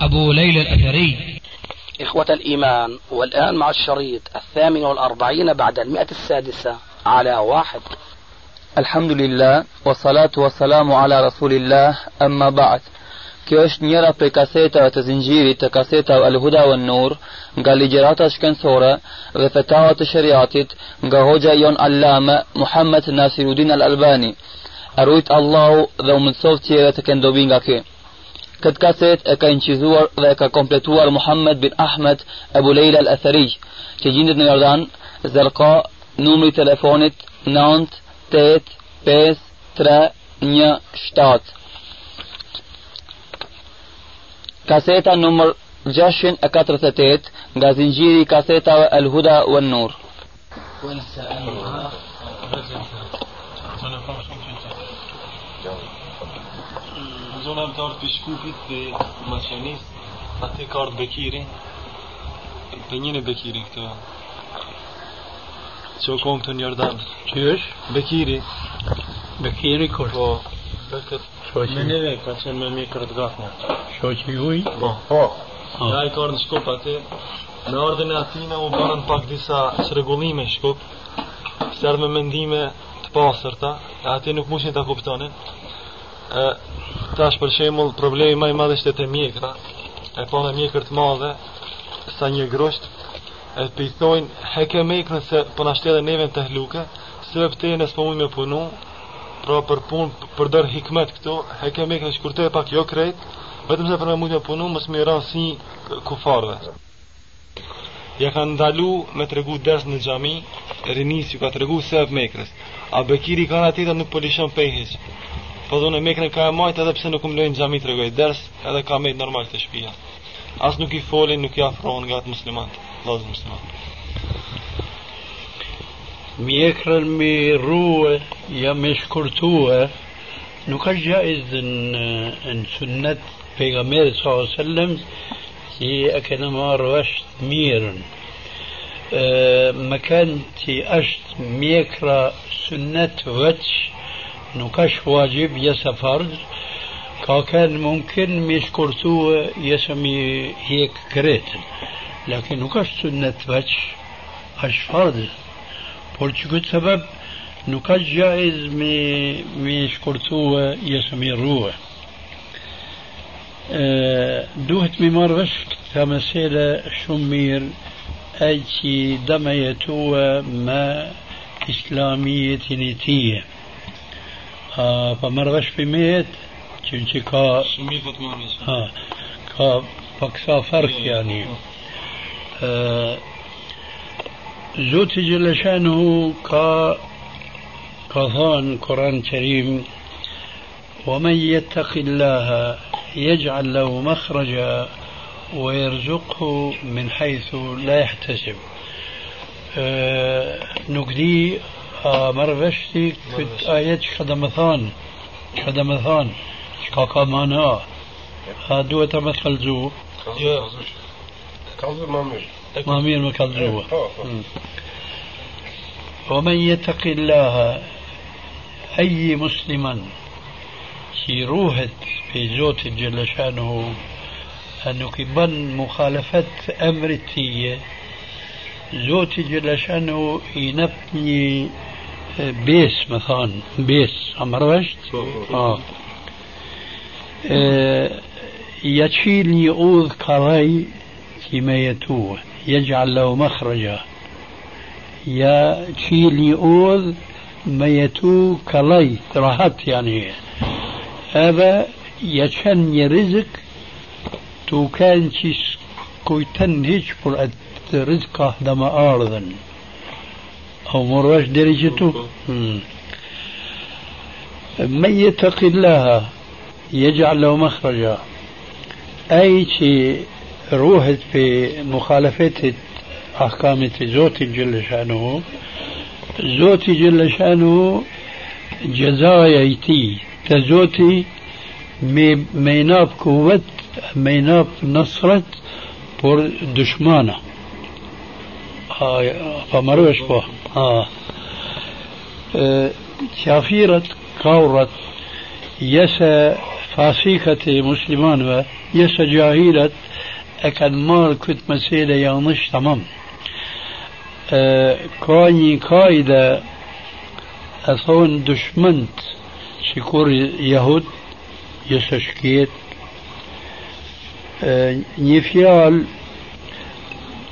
أبو ليلى الأثري. إخوة الإيمان والآن مع الشريط الثامن والأربعين بعد المئة السادسة على واحد. الحمد لله والصلاة والسلام على رسول الله أما بعد. كيوش نيرا بكاسيتا وتزنجيري تكاسيتا الهدى والنور قال لي شكن سورة غفتاوة شريعتت غهوجا يون علامة محمد ناصر الدين الألباني أرويت الله ذو من صوفتي يتكن دوبين غاكي Këtë kaset e ka incizuar dhe e ka kompletuar Muhammed bin Ahmed Ebu Lejla al-Athari, që gjindet në Jordan, zërka numri telefonit 98531 Kaseta numër 648 nga zinxhiri i kasetave Al Huda wan Nur. Zona të ardhë për shkupit dhe maqenis Ate ka ardhë Bekiri Për njën e Bekiri këtë Që o kom të njërdan Që është? Bekiri Bekiri kur? Po Dhe këtë. Me neve ka qenë me mi kërët gatnja Shoqi juj? Po Po. Ja i ka ardhë në shkup atë Në ardhën e atina u banën pak disa çrregullime në shkup ardhë me mendime të pasërta E ati nuk mushin të kuptonin e, Tash për shembull problemi më i madh është te mjekra. E po me mjekër të madhe sa një grosht e të thojnë heke mekrën se po na shtetë neve të hluke, se te nësë po me punu, pra për punë për dër hikmet këtu, heke mekrën shkurte pak jo krejt, vetëm se për me mujnë me punu, mos me ranë si kufarve. Ja kanë ndalu me të regu ders në gjami, rinis ju ka të regu se mekrës. A Bekiri kanë atita nuk po lishon pejheq. Po dhune mekrën ka e majtë edhe pse nuk më lojnë gjami të regoj ders edhe ka mejtë normal të shpia. As nuk i folin, nuk i afrohen nga të muslimat, vazë muslimat. Mjekrën me ruë, ja me shkurtue, nuk është gjaiz në, në sunnet pejgamberit s.a.s. që e kena marrë është mirën. Më kanë që është mjekra sunnet veç, نكش واجب يس فرض. كان ممكن مش كرتو يسمي هيك كريت لكن نكش سنة فتش اش فرض. بولتشكو سبب نكش جائز مي مش كرتو يسمي روح. أه دوهت ممار غشك تمثيل شمير أي دميتو ما إسلامية نتيه ها فمرغش في ميت چنچه كا ها كا فاكسا فرق يعني زوت جلشانه كا ومن يتق الله يجعل له مخرجا ويرزقه من حيث لا يحتسب آه، نقدي مرفشتي كنت آيات خدمثان خدمثان شكاكا مانا هادوة مثل زو Kalzë më mirë. ما مين مثل زو ومن يتق الله أي مسلما في روحة في زوت جل شأنه أنه كبن مخالفة أمر التية زوت جل شأنه ينبني بيس مثلا بيس عمر وشت آه. آه. يشيل يؤوذ كراي فيما يتوه يجعل له مخرجا يا تشيل يؤوذ ما يتوه كلاي راحت يعني هذا يشن رزق تو كان كويتن هيج پر رزقه دما أرضا أو مروش درجته. من يتق الله يجعل له مخرجا. أي شيء روحت في مخالفة أحكام زوتي جل شأنه زوتي جل شأنه جزايتي تزوتي ميناب قوت ميناب نصرت بور دشمانه. فمروش به آه. آه. شافيرة كورت يسا فاسيكة مسلمان يسا جاهلة أكن مال كنت مسيلة يانش تمام أه كاني قايدة أثون دشمنت شكور يهود يسا شكيت أه نفيال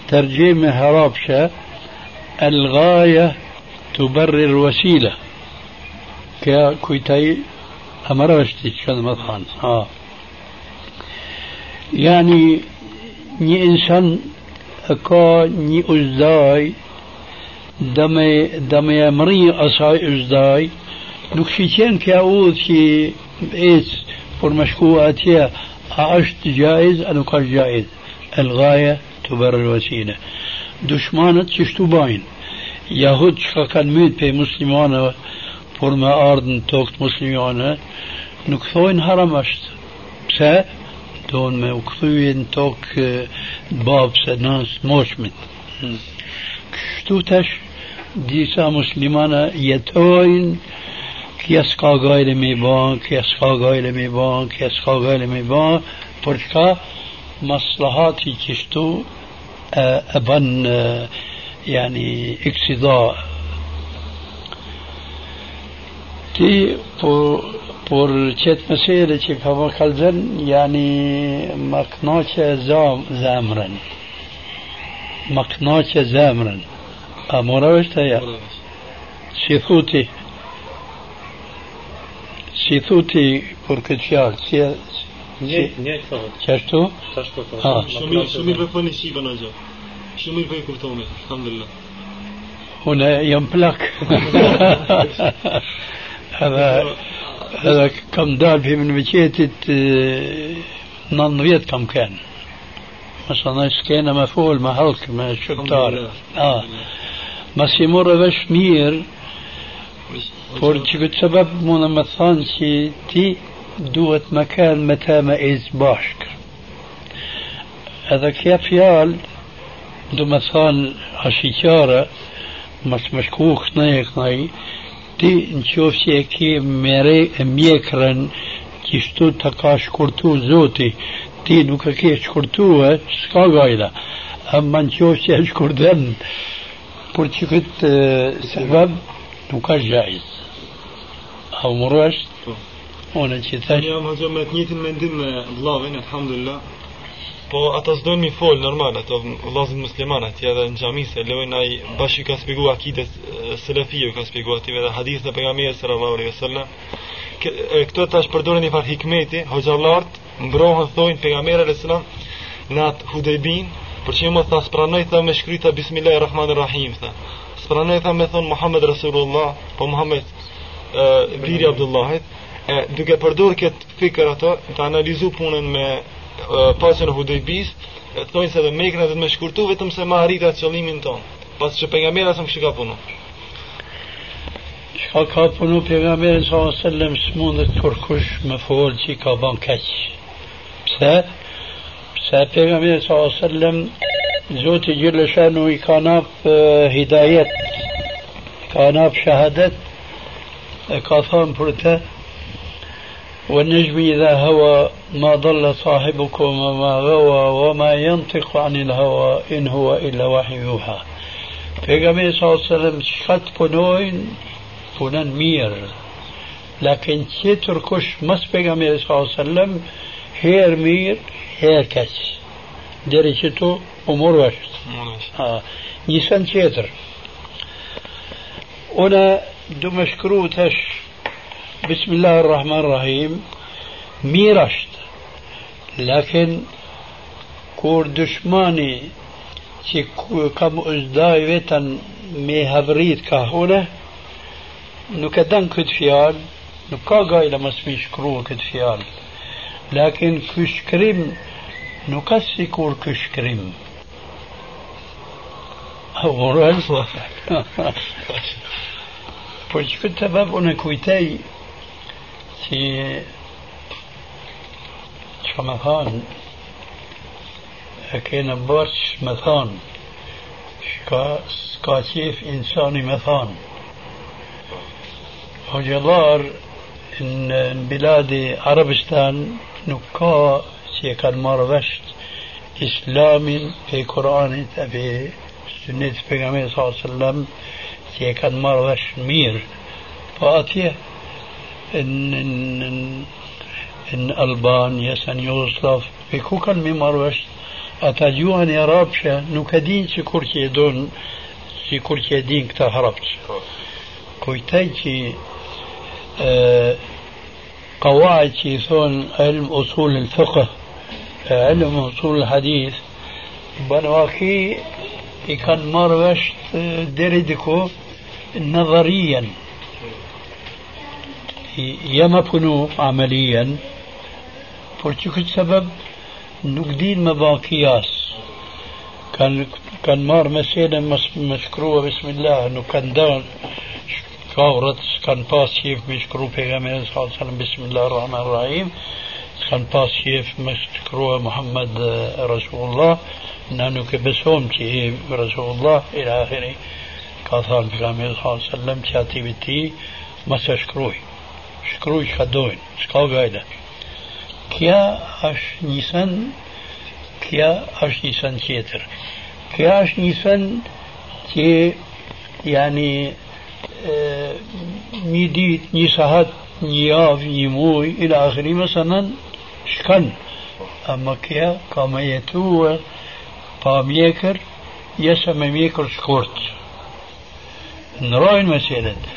ترجمة هرابشة الغاية تبرر الوسيلة كويتاي كان مثلا آه. يعني ني إنسان أكا ني أزداي دمي دمي أمري أصاي أزداي. نكشيتين كأود كي إيس فور مشكواتيا أعشت جائز قال جائز. الغاية تبرر الوسيلة دشمانت por me ardhë në tokë muslimane, nuk thojnë haram është. Pse? Donë me u këthyje në tokë babë se nësë moshmit. Kështu tash, disa muslimana jetojnë kja s'ka gajle me ba, kja s'ka gajle me ba, kja s'ka gajle me ba, për çka maslahati qështu e ban yani iksida ti por por qëtë mësere që ka më kalzën, yani më knaqe zemrën. Më knaqe zemrën. A mora është aja? Si thuti, si thuti për këtë fjallë, si, Nie, nie, to. هذا هذا كم دار في من مشيت ننويت كم كان مثلا كان مفعول ما هلك ما شطار آه ما سيمور باش مير فورتشي سبب مونا مثلا شي تي duhet me kanë me te me iz bashk. Edhe kja fjalë, du me thonë ashiqare, mas me shku kënaj e kënaj, ti në qofë që e ke mere e mjekrën kështu të ka shkurtu zoti ti nuk e ke shkurtu e s'ka gajda amma në qofë që e shkurten por që këtë sebeb nuk është gjajz a u mërë është unë që thash Jam haqo me të njëtin mendim me vllavin, alhamdulillah. Po ata s'dojnë mi fol normal, ato vllazën musliman atje edhe në xhami se lejnë ai bashi ka shpjegu akides selefie ka shpjegu aty edhe hadithe e pejgamberit sallallahu alaihi wasallam. Këto tash përdoren një far hikmeti, hoxhallart mbrohen thonë pejgamberi alaihi salam në atë për shembull tha spranoj tha me shkryta bismillahirrahmanirrahim tha. Spranoj tha me thon Muhammed Rasulullah, po Muhammed biri Abdullahit, e, duke përdor këtë fikër ato, të analizu punën me pasën e Hudejbis, thonë se dhe mekën dhe me shkurtu vetëm se ma arrita qëllimin ton. Pas që pejgamberi sa më kështu ka punu. Shka ka punu pejgamberi sa sallam s'mundet kërkush me folë që i ka ban keq. Pse? Pse pejgamberi sa sallam Zoti Gjellë Shanu i ka nap hidajet, ka nap shahadet, e ka thonë për te, والنجم إذا هوى ما ضل صاحبكم وما غوى وما ينطق عن الهوى إن هو إلا وحي يوحى. في صلى الله عليه وسلم شخط فنوين فنان مير لكن تتركش مس في صلى الله عليه وسلم؟ هير مير هير كس درجته أمور وشت آه. نيسان تتر هنا دمشكروتش بسم الله الرحمن الرحيم ميرشت لكن كور دشماني كي كم ازداي ويتن مي هبريد كهولة نكدن كد فيال نكا غاي لما سميش كرو كد فيال لكن كش كريم نكسي كور كش كريم ورانسوا فش كنت باب أنا كويتاي si që me thonë e kene bërç me thonë shka s'ka qef insani me thonë Hoxhallar në biladi Arabistan nuk ka që e kanë marrë vesh islamin pe Koranit ان ان إن, إن ألبانيا سان في بكو كان ميماروش أتا جوان يا رابشا نو كدين سي دون سي كوركي دين كتا هربش كويتاي كي قواعد كي ثون علم اصول الفقه آه، علم اصول الحديث بنواكي كان مروش آه، ديري ديكو نظريا يما بنو عمليا. فرشك السبب نقدين مباقياس كان كان مار مسيلة مشكروه بسم الله. إنه كان دان كاورت كان باس كيف مشكرو بيغامبر صلى الله عليه وسلم بسم الله الرحمن الرحيم. كان باس كيف مشكرو محمد رسول الله. نانو كبسوم كي رسول الله. إلى آخره. كاثان بيغامبر صلى الله عليه وسلم تشاتي بتي ما تشكروي شكروي شكدوين شكاو غايدا كيا اش نيسان كيا اش نيسان تيتر كيا اش نيسان تي يعني një ditë, një sahat, një javë, një muaj, ila akhiri مثلا shkan. Ama kja ka me jetu pa mjekër, jesa me mjekër shkurt. Në rojnë meselet.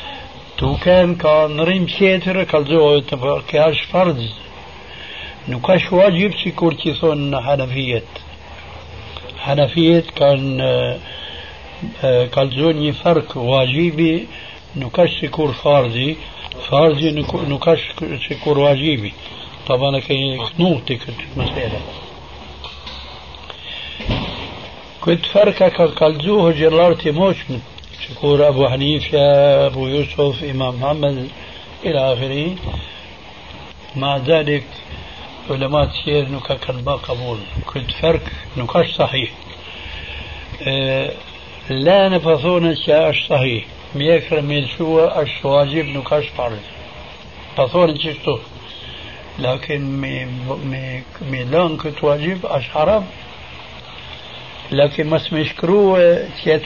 تو كان كنريم سيتر كالزو كاش فرض. نكاش واجب سيكورتي ثون حنفية حنفية كان كالزوني فرق واجبي نكاش سيكور فرضي فرضي نكاش سيكور واجبي طبعا كي نوتي كنت مسألة كنت فرقك كالزو جلارتي موش من شكور أبو حنيفة أبو يوسف إمام محمد إلى آخره. مع ذلك علماء تشير نكاك الباء قبول. كنت فرق نكاش صحيح. آه، لا نفثون الشاعر صحيح. ميكرم من شو الشواجب نكاش فرض فثون تشتو لكن مي مي لون كنت واجب أش حرام. لكن ما اسمش كرو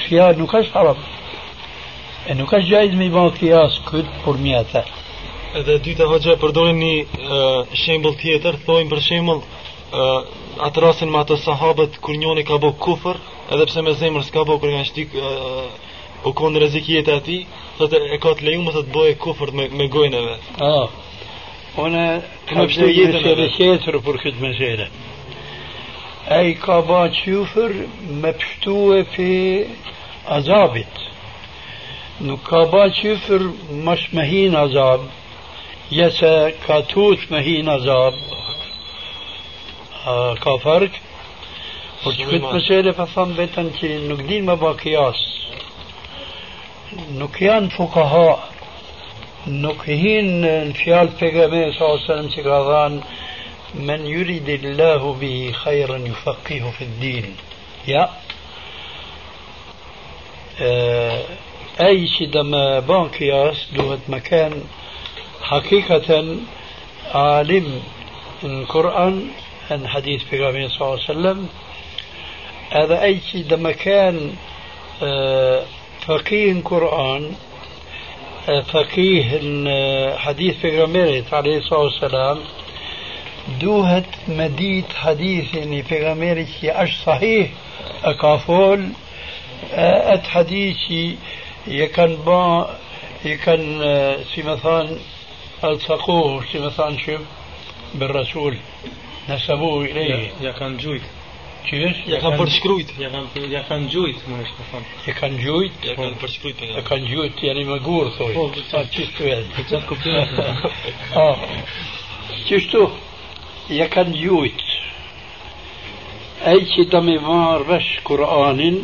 فيها نكاش حرام. E nuk është gjajz me ban kjas këtë për mjata. Edhe dyta hoxha përdorin një uh, shembull tjetër, thojnë për shembull uh, atë rasin me ato sahabët kur njoni ka bo kufër, edhe pse me zemër s'ka bo kur kanë shtik uh, u konë rëzikijet e ati, thotë e ka të leju më të bëje kufër me, me gojnë e vetë. Ah, unë kam të jetë në rëqetër për këtë mesele. E i ka ba qyfër me pështu e për azabit. نكابا شفر مش مهين عذاب؟ يسا كاتوت مهين عذاب. آه، كفرك وشكت مسألة فهم بيتن كي نقدين مباقياس نكيان فقهاء نكهين الفيال بيغامي صلى الله عليه وسلم سيغاغان من يريد الله به خيرا يفقهه في الدين يا أي شيء لما بان قياس دوت مكان حقيقة عالم القرآن عن حديث في صلى الله عليه وسلم. هذا أي شيء لما كان آه فقيه القرآن فقيه حديث في عليه الصلاة والسلام. دوهت مديت حديث يعني في أش صحيح أكافول أت حديثي يكن با يكن الصقوه سي مثلا شوف بالرسول نسبوه إليه يكن جويت kanë përshkrujt. Ja kanë gjujt, janë më gur thoj. Po, sa çishtu është. Çfarë kupton? Ah. Çishtu? Ja kanë gjujt. أي që do me marrë vesh Kur'anin,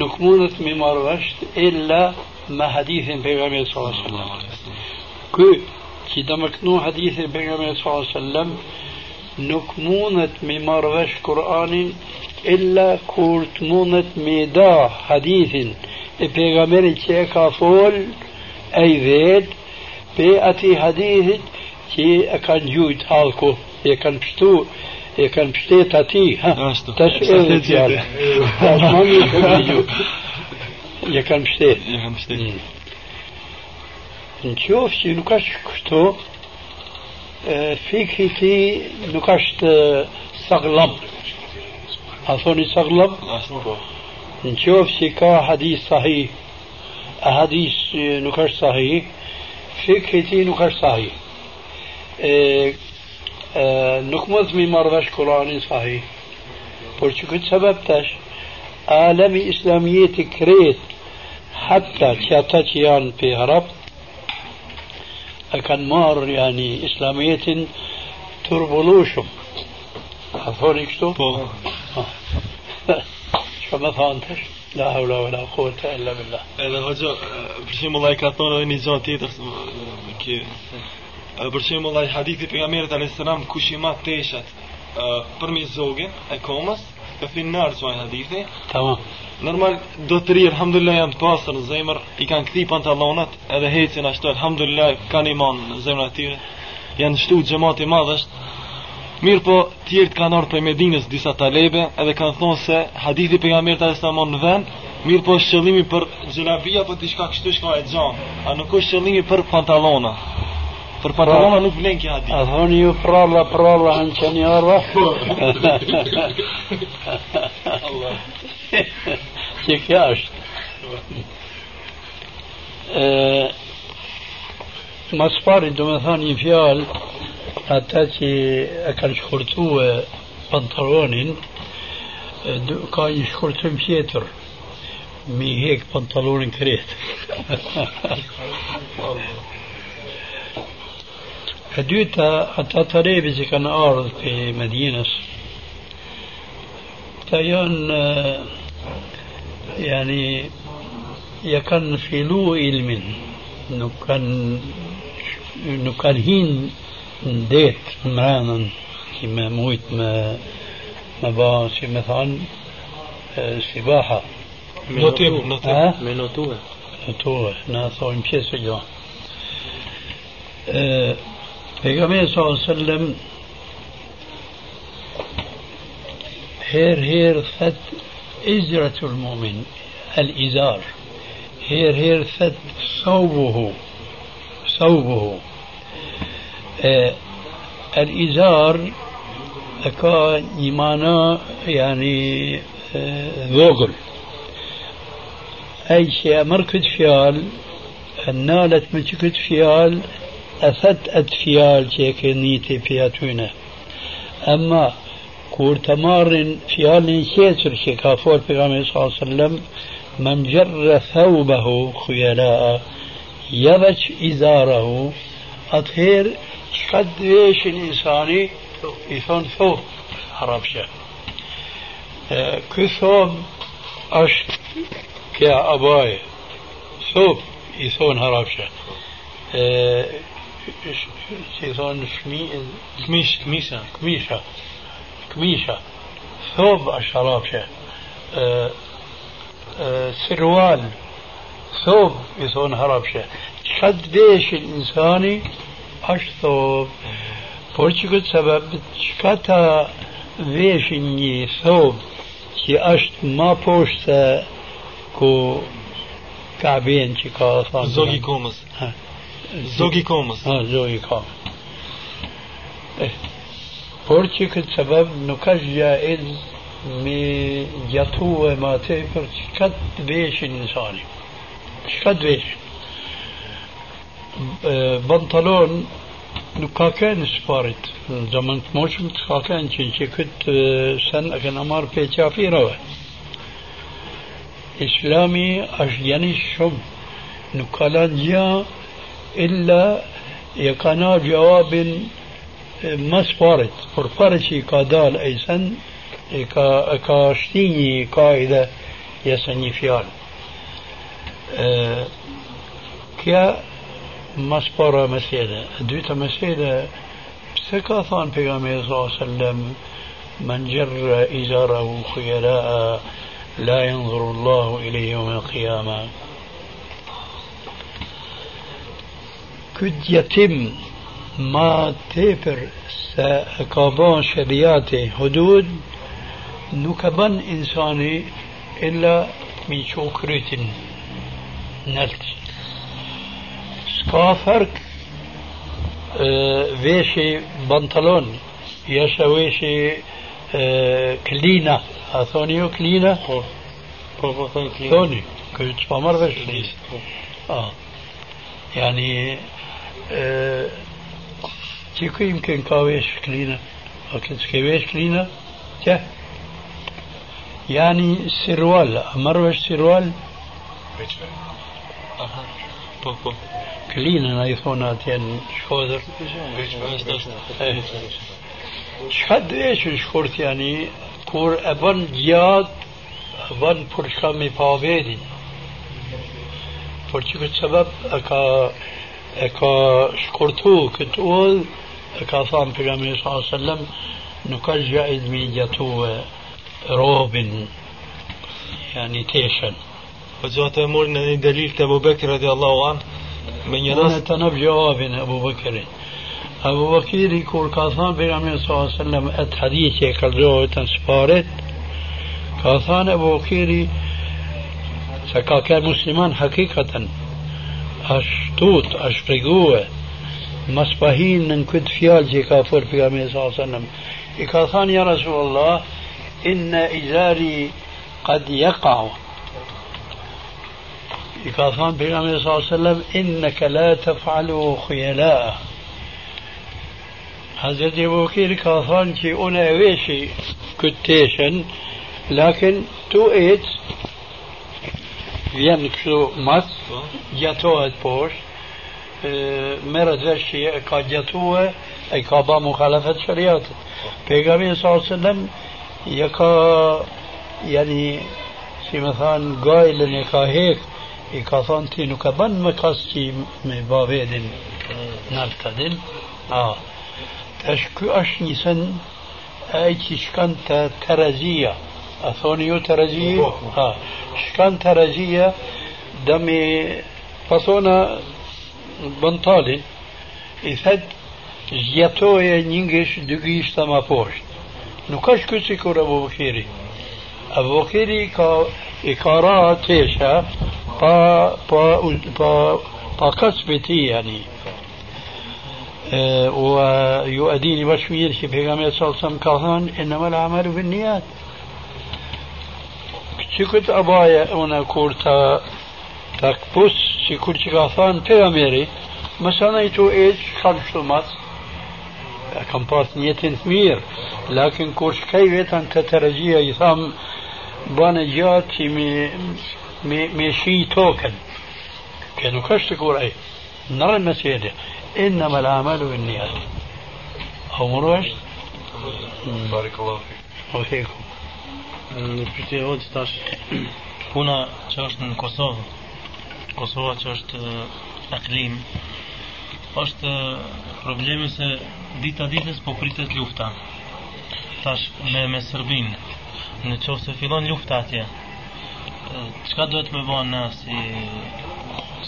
nuk mundet me marrë vesh illa me hadithin pejgamberit sallallahu alaihi wasallam. Ky që do me kënu hadithin pejgamberit sallallahu alaihi wasallam nuk mundet me marrë vesh Kur'anin illa kur të mundet me da hadithin e pejgamberit që e ka fol e i vet pe ati hadithit që e kanë gjujt halku e kanë pështu هي كان بشتي تاتي ها. تشيل تشيل يا كان بشتي يا كان بشتي نشوف شي نقاش كتو آه، فيك تي نقاش تستغلب عفوني تستغلب نشوف شي كا حديث صحيح. حديث آه، نقاش صحيح. فيك تي نقاش صحيح. آه، نك مزمي مرغش قراني صحيح برشو كنت سبب تاش آلمي إسلامية كريت حتى تشاتاتيان في هرب أكن مار يعني إسلامية تربلوشم أفضل إكتو شو مثلا آه. تاش لا حول ولا قوة إلا بالله. هذا هجو برشي ملايكاتون ويني جانتي تخصم كي Për shembull ai hadithi pejgamberit alayhis salam kush i mat teshat përmes zoge e komës, e finnar çoj hadithi. Tamam. Normal do të ri alhamdulillah janë të pastër në zemër, i kanë kthi pantallonat edhe hecin ashtu alhamdulillah kanë iman në zemrën e tyre. Janë shtu xhamati madhësht madh është. Mirë po, tjertë kanë orë për Medinës disa talebe edhe kanë thonë se hadithi për nga mërë të asamon në vend, mirë po është qëllimi për gjelabia për po diçka kështu shka e gjanë, a nuk është qëllimi për pantalona. Për pantallona nuk vlen kjo hadith. أظن يفرال فرال عن شنيارة ياش Mas pari do me thani një fjalë ata që e kanë shkurtu e pantalonin e, ka një shkurtim tjetër mi hek pantalonin kret e هدوتا حتى تري بزكنا أرض في مدينة. تيون يعني يكن في لو علم نكن نكن هين ديت مرانا كما مويت ما ما باش مثلا آه، سباحة. نطيب نطيب من نطوة. نطوة. ناسو يمشي سجوا آه، پیغمبر صلى الله عليه وسلم هير هير ثت إزرة المؤمن الإزار هير هير ثت صوبه ثوبه آه الإزار أكا نمانا يعني ذوغل آه أي شيء مركت فيال النالت من فيال ke njëti për atyne ama kur të marrin fjalën qeqër që ka folë për gamë sallam من جر ثوبه خيلاء يبج إزاره أطهير قد إيش الإنساني يثون ثوب عربشة. كل ثوب أشت كا أباي ثوب يثون هربشة سيزون كميشة كميشة كميشة كميشة ثوب الشرافشة سروال ثوب يسون هرابشة قد ليش الإنساني أش ثوب بورتشيك سبب شكتا ليش إني ثوب كي أش ما بوشتا كو كعبين كي كاسان زوجي كومس Zogi komës. Ha, zogi ka. Eh, por që këtë sebeb nuk është gjaiz me gjatu e ma te për qka të veshin insani. Qka të veshin. Bantalon nuk ka qenë sparit në zaman të moshëm të ka qenë që që këtë sen e këna marrë pe qafirave islami është jeni shumë nuk ka lanë gjë إلا يقنا جواب آه، ما سبارت فرفارسي ايسن أيضا كاشتيني قاعدة يسني فيال كيا آه، ما سبارة مسيدة دويتا مسيدة سكاثان في صلى الله عليه وسلم من جر إزاره خيلاء لا ينظر الله إليه يوم القيامة كد يتم ما تيبر سأقابان شريعتي هدود نكبن إنساني إلا من شكرت نلت سكافرك آه، ويشي بنطلون يشا ويشي كلينة أثونيو كلينة ثوني كنت بمر بشليس يعني Që يمكن كاويش كلينا أكلت كاويش كلينا جه يعني سروال مروش سروال كلينا ايفونات يعني شخوذر شحد إيش شخورت يعني كور ابن جياد ابن فرشكا مي بابيدي فرشكا سبب اكا e ka اكا شكرتو كتقول اكا صام في صلى الله عليه وسلم نكال جائد من جاتو روبن يعني تيشن وزوات امور دليل ابو بكر رضي الله عنه من يناس أنا بجوابين ابو بكر ابو بكر يقول كاثان في صلى الله عليه وسلم ات حديث يقل زوات انسفارت كاثان ابو بكر سكا كان مسلمان حقيقه hakikatan, ashtut, a shpjegue, mas pahin në këtë fjalë që i ka fërë për Gamë sallam, i ka thënë ja Rasulullah, inna izari qad yaqa'u. I ka thënë për Gamë sallam, innaka la taf'alu khuyala. Hazreti Ebu Bakir ka thënë që unë e veshi këtë teshen, lakin tu ecë vjen kështu mas, gjatohet poshtë, merret vesh që e ka gjatue, e ka ba mukhalafet shariatit. Pejgamberi sallallahu alaihi wasallam ja ka yani si më thanë gajlën e ka hek i ka thonë ti nuk e ban me kas që me ba vedin në altadin a tash ky është një sen ai që shkan të terazia أثونيو ترجية آه، ها شكان ترجية دمي فصونا بنطالي إثد زيتوية نينجش دقيش تما فوش نوكاش كسي كور أبو بكيري؟ أبو بكيري كا إكارا تيشا با با با با كسبتي يعني آه، ويؤديني باش ميرشي بيغامي صلى الله عليه وسلم كهان إنما العمل بالنيات شكت أبايا أنا كورتا تكبس شكت شكاثان تغميري مثلا يتو إيج خمس مات كم بارت نيتين ثمير لكن كورش كي ويتان تترجيه يثام بان جاتي مي ميشي توكن كانوا كشت كور أي نرى المسيدة إنما العمل والنيات أمروش بارك الله فيك وفيكم Në pytje e që tash, puna që është në Kosovë, Kosova që është e është problemi se dita ditës po pritet lufta. Tash me, me Sërbin, në qovë se fillon lufta atje, qka duhet me bo në si,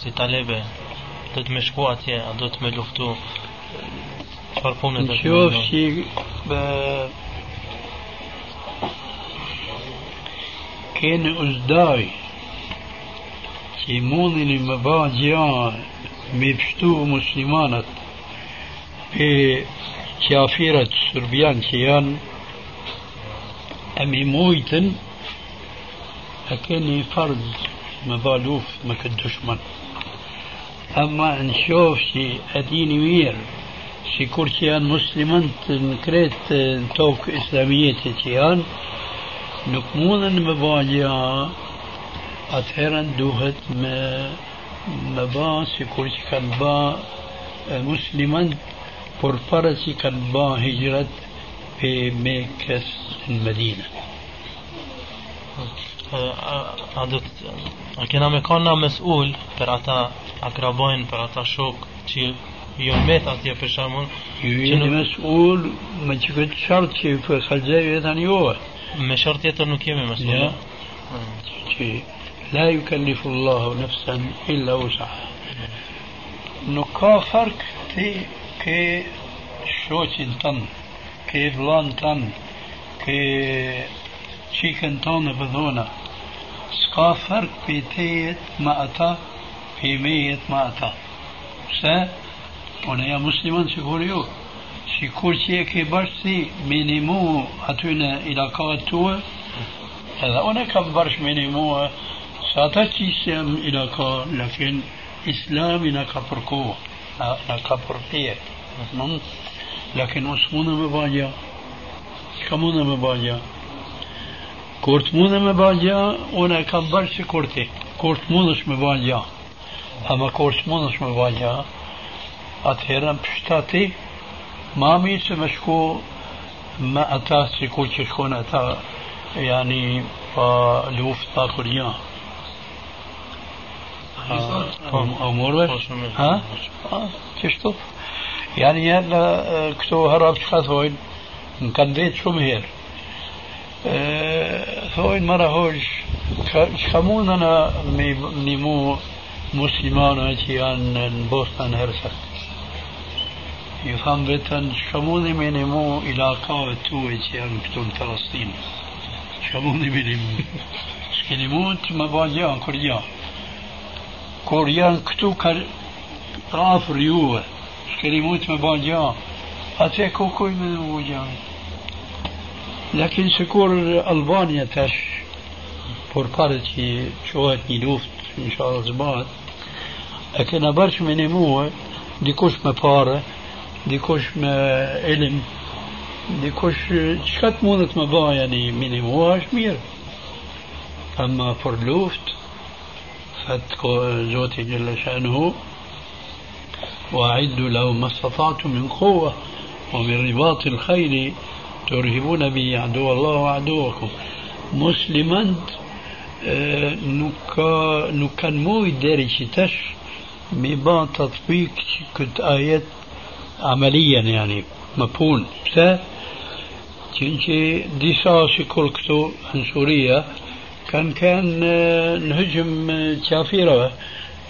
si talebe, duhet me shku atje, a duhet me luftu, qëfar punë duhet me bo? Në qovë që janë e mi mujtën e keni farz me ba luft me këtë dushman ama në shofë që e dini mirë si kur që janë muslimant në kretë në tokë me ba si kur që kanë ba musliman por para që kanë ba hijrat pe Mekës në Medinë. A kena me kanë na mesul për ata akrabojnë për ata shok që jo met atje për shembull Ju jeni mesul me këtë shartë që për kalzej e tani juve. من شرط يتر نكيمي لا يكلف الله نفسا إلا وسعها. نكا فرق تي كي شوتين تن كي فلان تن كي شيكن تن بذونا. سكا فرق تيت ما أتا في ميت ما أتا سه ونيا مسلمان سيقول يوه që kur që e ke bashkë ti minimu aty në ilakaat tue, edhe unë e kam bashkë minimu sa ata që isë jam ilaka, lakin islami në ka përku, në ka përpje. Lakin mos mundë me bagja. Çka mundë me bagja? Kur të mundë me bagja, unë e kam bashkë që kur ti. Kur të mundësh me bagja. Ama kur të mundësh me bagja, atëherë në pështati, ما مين مشكو ما أتا سيكون شكون أتا يعني لوف تاكل يان أمور ها؟ آه، تشتوف يعني أنا كتو هرب شخصوين مكنديت شو مهير ثوين آه، مرة هوج شخمون أنا نيمو مسلمان أتيان بوسطن هرسك mu? S'keni mund të më bëjë janë kur janë. Kur janë këtu ka afër juve. S'keni mund të më bëjë janë. Atë ku kuj me në mu janë. Lakin se kur Albania tash por pare që qohet një luft, inshallah zbat, e kena bërsh me një muë, dikush me pare, të mundet me bëj yani minimua është mirë. Ama për luft, thët ko Zoti Gjelle Shanuhu, وأعدوا له ما استطعتم من قوة ومن رباط الخيل ترهبون به عدو الله وعدوكم مسلما nuk, nuk kanë mujt deri që tash ajet عمليا يعني مفهوم. تنجي دي ساسي كولكتو عن سوريا كان كان نهجم كافرة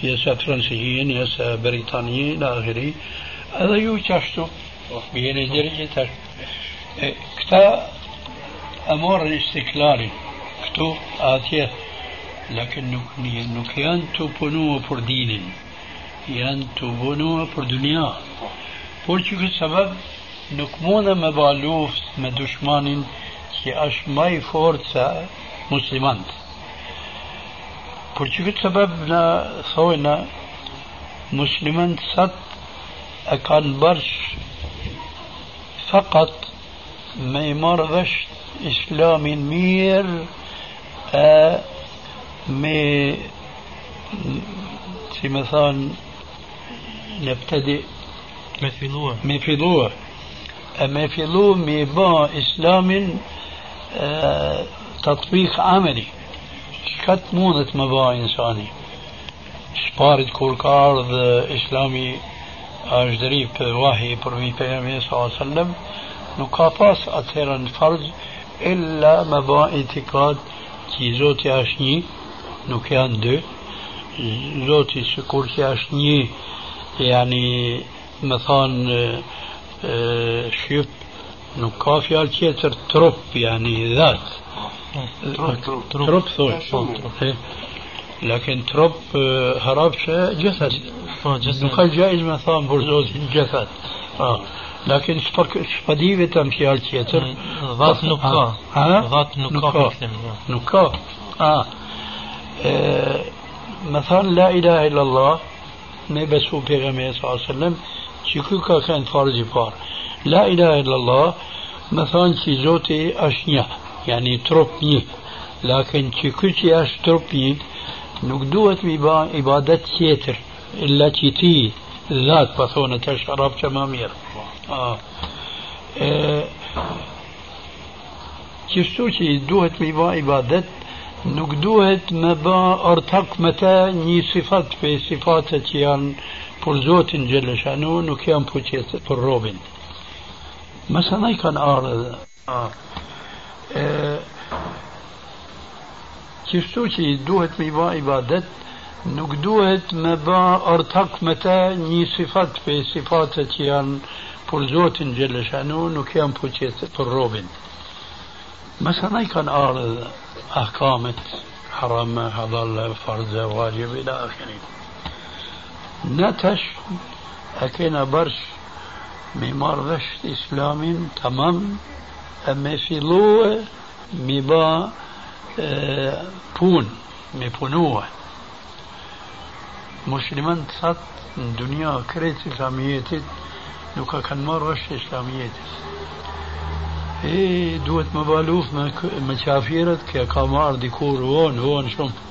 يا فرنسيين يا بريطانيين إلى آخره. هذا يو تشتو. بين درجة كتا أمور الاستقلال كتو آتية. لكن punuar për dinin, janë të punuar për dunia. فورتشو سبب نكمونا مبالوف ما دشمان سي اش ماي فورتسا مسلمان. فورتشو سبب نا خوينا مسلمان سات اكان برش فقط ما يمارغش اسلام مير أه م مثلا نبتدئ Me filluar. Me filluar. E me fillu me ba islamin tatbik ameli. Çka të mundet me ba insani? Shparit kur ka ardhë islami është dëri për wahi për mi për jemi sallam nuk ka pas atëherë në farz illa me ba itikad që Zoti është një nuk janë dy Zoti së kur që është një yani me thonë shqip nuk ka fjalë tjetër trup yani dhat trup thoj لكن ترب هربش جسد gjaiz me thonë për zotin gjethët لكن fjalë tjetër Dhat nuk ka. Dhat nuk ka fiksim. nuk ka me thonë la ilaha illallah me besu pejgamberi sallallahu alaihi شكوكا كانت خارج فار لا إله إلا الله مثلا شي زوتي أشنيا يعني تروبني لكن شي شكوكي أش تروبني نقدوت بعبادة سيتر إلا تيتي ذات بثونة تشرب شمامير آه. آه. شي دوهت ميبا عبادة نقدوهت مبا أرتق متى ني صفات في صفات تيان kan ardhë Qështu që i duhet me i ba ibadet, nuk duhet me ba ortak me ta një sifat për sifatet që janë për Zotin Gjellëshanu, nuk janë për qëtë për robin. مثلا كان أعرض أحكامة حرام هذا فرض واجب إلى آخره نتش أكينا برش ميمار رشت إسلام تمام. أما في لو ميبا آه بون ميبونوه مسلمان تصد الدنيا كريت إسلاميتت نوكا كان مار رشت më baluf me, me qafirët kja ka marrë dikur vonë, vonë shumë.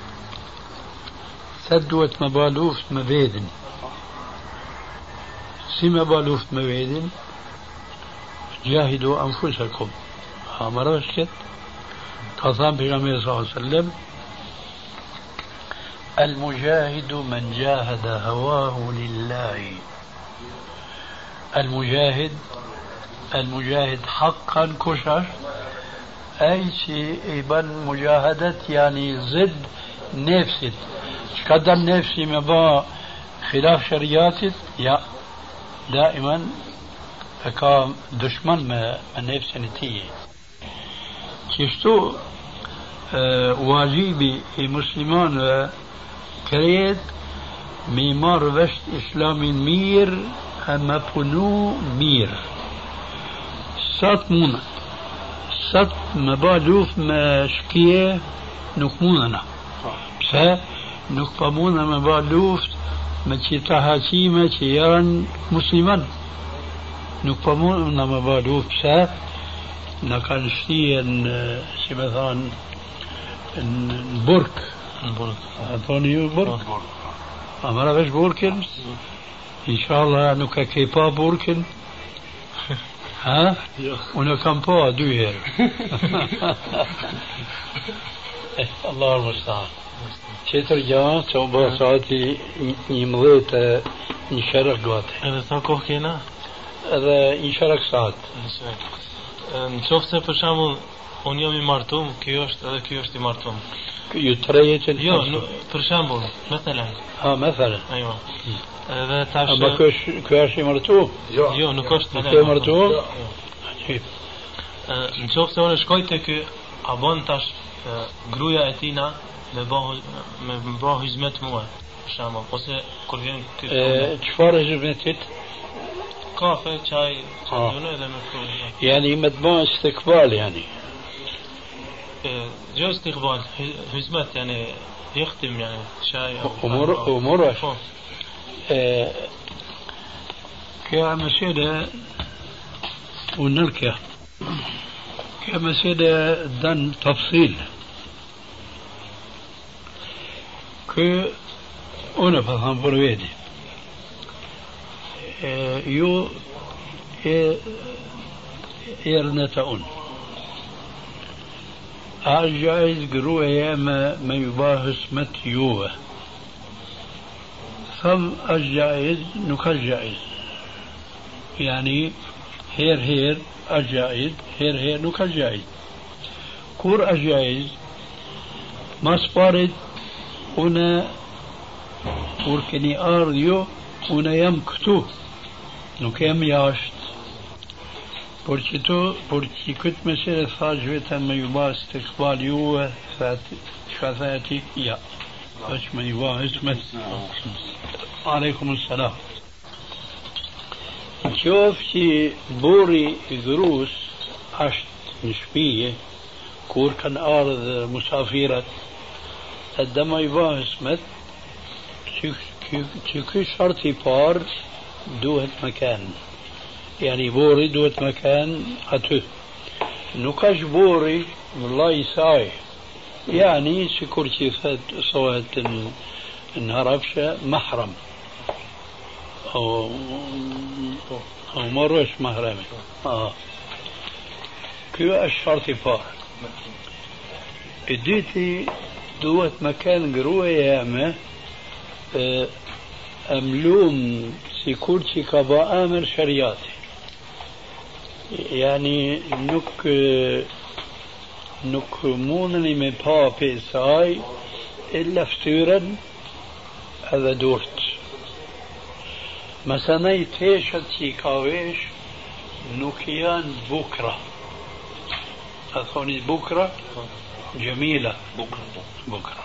ثدوت ما مبيدن. ما بيدن سي بالوف ما جاهدوا أنفسكم. أمر رشد قصان في صلى الله عليه وسلم. المجاهد من جاهد هواه لله. المجاهد المجاهد حقا كشر. أي شيء إبن مجاهدة يعني ضد نفسه. قدم نفسي ما خلاف شرياتي يا دائما كا دشمن ما نفسي نتيجة كيشتو آه واجبي مسلمان كريت ميمار وشت إسلامي مير أما بنو مير me ba luft me shkje, nuk mundëna. Pse? Pse? Në kanë shtije në, si me thonë, në burk. Në burk. A thoni ju burk? A mara vesh burkin? Inshallah nuk e ke pa burkin. ها؟ وأنا كم بوا دو herë. الله المستعان Qetër gjë që u bërë saati një mëdhet e një shërëk gati. Edhe sa kohë kena? Edhe një shërëk saat. Në qoftë se për shambull, unë jam i martum, kjo është edhe kjo është i martum. Ju tre jetë që Jo, për shambull, me thelen. Ha, me thelen. Ajo. Edhe tash... Aba kjo është i martu? Jo, jo nuk është Nuk është i martu? Në qoftë se unë shkoj të kë, a bon tash gruja e tina me bëhu hizmet mua. Shama, ose kur vjen këtë... Qëfar e hizmetit? Çaj, çajune edhe me këtu. Yani me të bëhen istikbal yani. جو استقبال هزمت يعني يختم يعني شاي امور امور كمسألة ونركة كمسألة دن تفصيل كي أنا فهم برويدي يو إرنتاون جائز قروة ما ما يباهس مت يوه. ثم الجائز نك الجائز يعني هير هير الجائز هير هير نك الجائز كور الجائز ما هنا وركني أرضيو هنا يمكتو نو نكيم ياشت بورتيتو بورتي كت مسيرة ثاج ويتم ما يباس تقبال يو شاثاتي يا اش ما يباس عليكم السلام. شوف شي بوري دروس اشت نشبيه كور كان ارض مسافيره të bahësmet, që ky sharti parë duhet me kanë. يعني بوري دوت مكان أتو نكاش بوري والله يساي يعني سكور فات صوت النهرفشة محرم أو أو مرش محرمة آه كيو الشرط فار اديتي دوت مكان قروة ياما أملوم nuk nuk mundeni me pa për saj illa ftyrën edhe durt. Mësanaj teshët që i ka vesh nuk janë bukra. A thoni bukra? جميلة. بكرة. بكرة.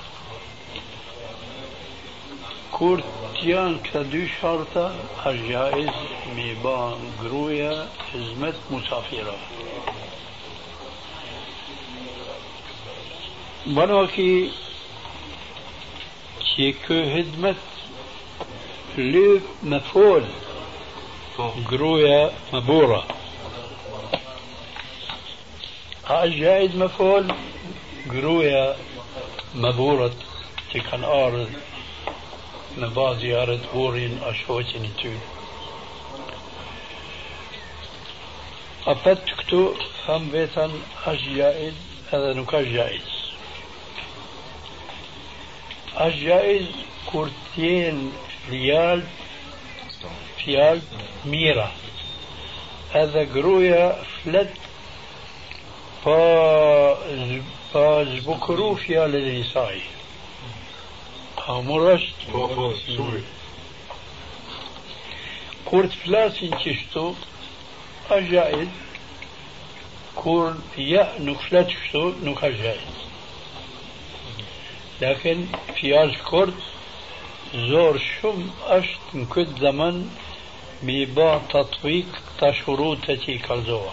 كورتيان كدو شرطة الجائز ميبان قروية خدمت مسافرة. بنوكي تيكو خدمت لو مفول. قروية مبورة. الجائز مفول gruja me gjaiz burat që kanë ardhë në bazë jarët burin a shoqin i ty. A petë këtu tham vetën është jaiz edhe nuk është jaiz. është jaiz kur tjenë fjalë fjalë mira edhe gruja flet pa, باز بكروفيا للنسائي امرش كورت فلاسين تشتو أجائد. كور يا نكفلاتشتو نكاجائد لكن في اج كورت زور شم أشت نكد زمن ميبا تطويق تشروطتي كالزوا.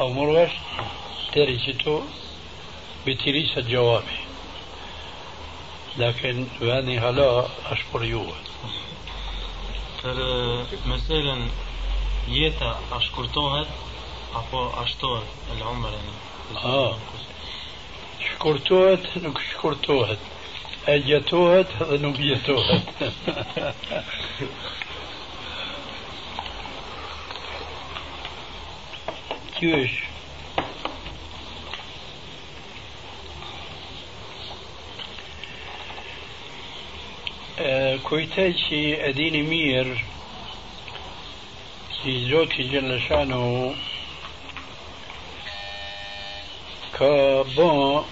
أو مرش تركته بتريسة جوابي. لكن واني هلا أشكر يوه تر مثلا يتا اشكرتوهد أبو اشتوهد العمر يعني. آه. شكرتوهد نك شكرتوهد اجتوهد نك يتوهد كويتاي شي أديني مير. شي زوتي جل شانو كبون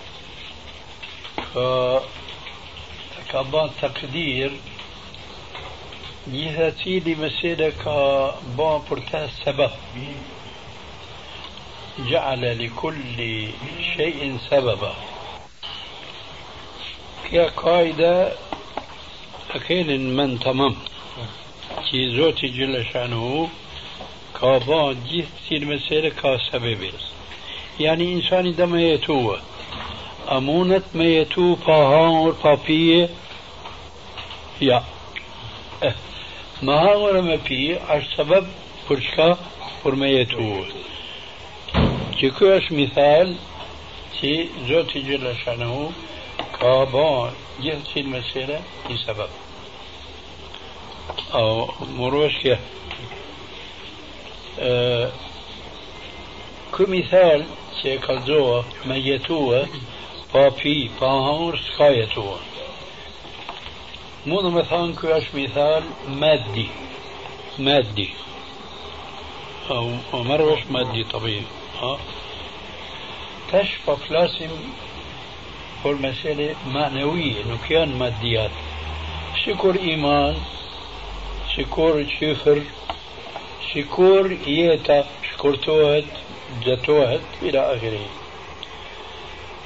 ك كبون تقدير. يهاتي لي مسيدة كبون بورتا سبب. جعل لكل شيء سببا. يا قايدة أكيد من تمام. كي زوتي جل شأنه كابا جيت سير مسيرة كا سبب يعني إنسان دم يتوه أمونت ما يتو باهان بابيه يا آه. ما هاور ما بي عش سبب فرشكا پر ما يتوه që e kalzoha me jetua, pa pi, pa hangur, s'ka jetua. Mundë me thanë ky është mithal maddi. Maddi. O, mërë është maddi, طبيعي تش بفلاسم هو المسألة معنوية نكيان ماديات شكر إيمان شكر شفر شكر يتا شكر توهت جتوهت إلى آخره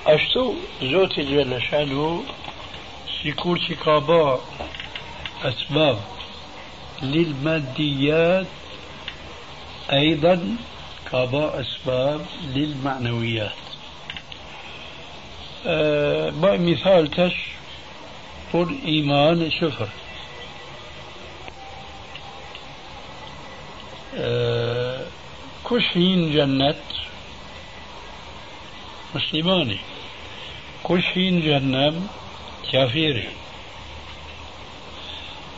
أشتو زوتي جل شانه شكور شكابا أسباب للماديات أيضا كابا أسباب للمعنويات مثال تش قل إيمان شفر كشين جنة مسلماني كشين جنة كافيري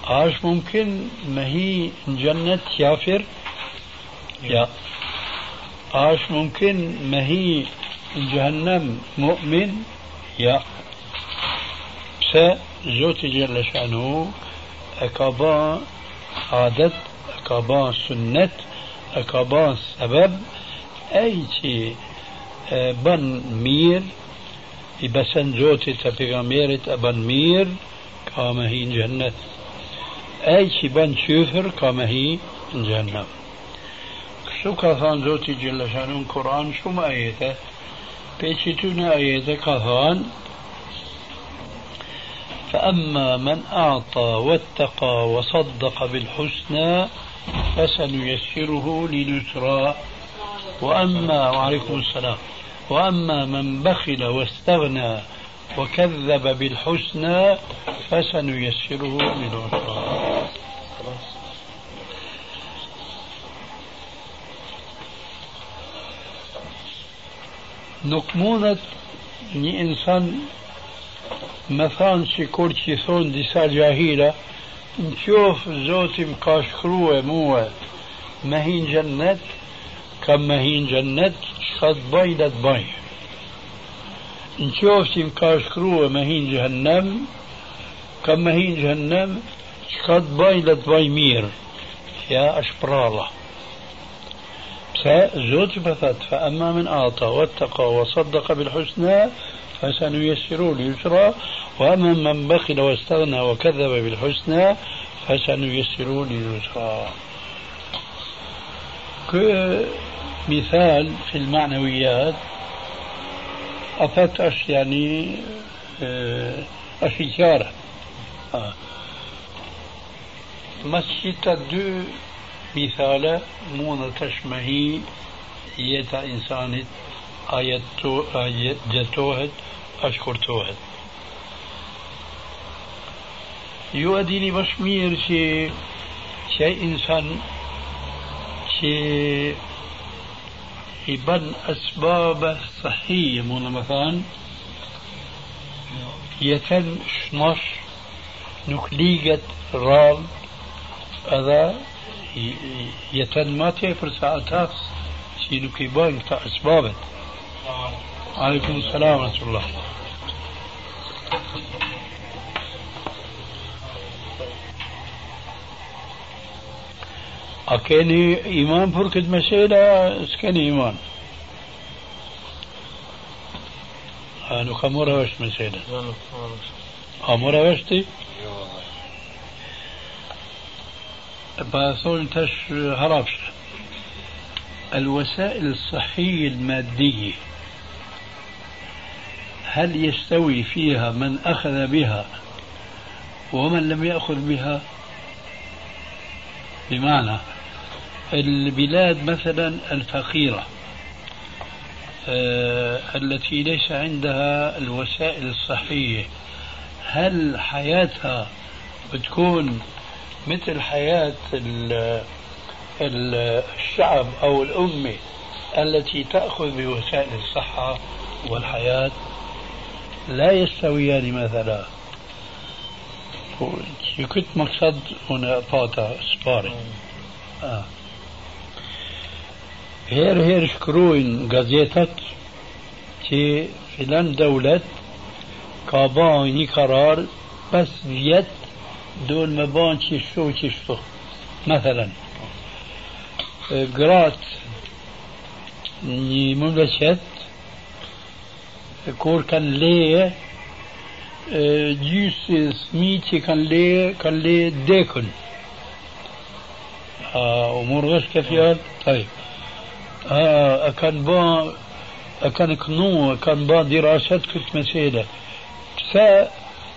عاش ممكن ما هي جنة كافر يا عاش ممكن ما هي جهنم مؤمن يحيى س زوت جل شأنه أكابا عدد أكابا سنة أكابا سبب أي شيء آه، بن مير يبسن زوت تبيغامير أبن مير كما هي جنة أي شيء بن شوفر كما هي جنة شو كان زوتي جل شأنه القرآن شو ما أيته؟ Ajete ka thënë, فأما من أعطى واتقى وصدق بالحسنى فسنيسره لليسرى. وأما وعليكم السلام. وأما من بخل واستغنى وكذب بالحسنى فسنيسره للعسرى. Ka shkru e muë me hinë gjennet, kam me hinë gjennet, që të bëj dhe të bëj. Në qofë që ka shkru e me hinë gjennem, kam me hinë gjennem, që të bëj dhe të bëj mirë. Ja, është prala. زوج بثت فأما من أعطى واتقى وصدق بالحسنى فسنيسره اليسرى وأما من بخل واستغنى وكذب بالحسنى فسنيسره لليسرى مثال في المعنويات أفت أش يعني أشجارة آه. مسجد دو مثال مونة تشمهي يتا إنسانت آيات جتوهد أشكرتوهد يؤديني بشمير شيء شيء إنسان شيء يبن أسباب صحية مو مثلا يتن شنش نكليجت رال هذا يتن ما تيفر ساعتاس شي نكيبان تا اسبابت. عليكم السلام ورحمه الله. أكيني إيمان فركد مسيلة سكني إيمان أنا كمورة وش مسيلة أمورة وشتي تش هربش. الوسائل الصحية المادية هل يستوي فيها من أخذ بها ومن لم يأخذ بها؟ بمعنى البلاد مثلا الفقيرة آه التي ليس عندها الوسائل الصحية هل حياتها بتكون مثل حياة الشعب أو الأمة التي تأخذ بوسائل الصحة والحياة لا يستويان مثلا. كنت مقصد هنا فاتا سباري آه. هير هير شكروين gazetat që filan devlet ka ba një karar 5 vjet دون me ban qishtu qishtu مثلا grat një mëmleqet kur kanë leje gjysë smi që kanë leje kanë leje dekën a u murgësh ka fjallë طيب آه كان با كان كنو كان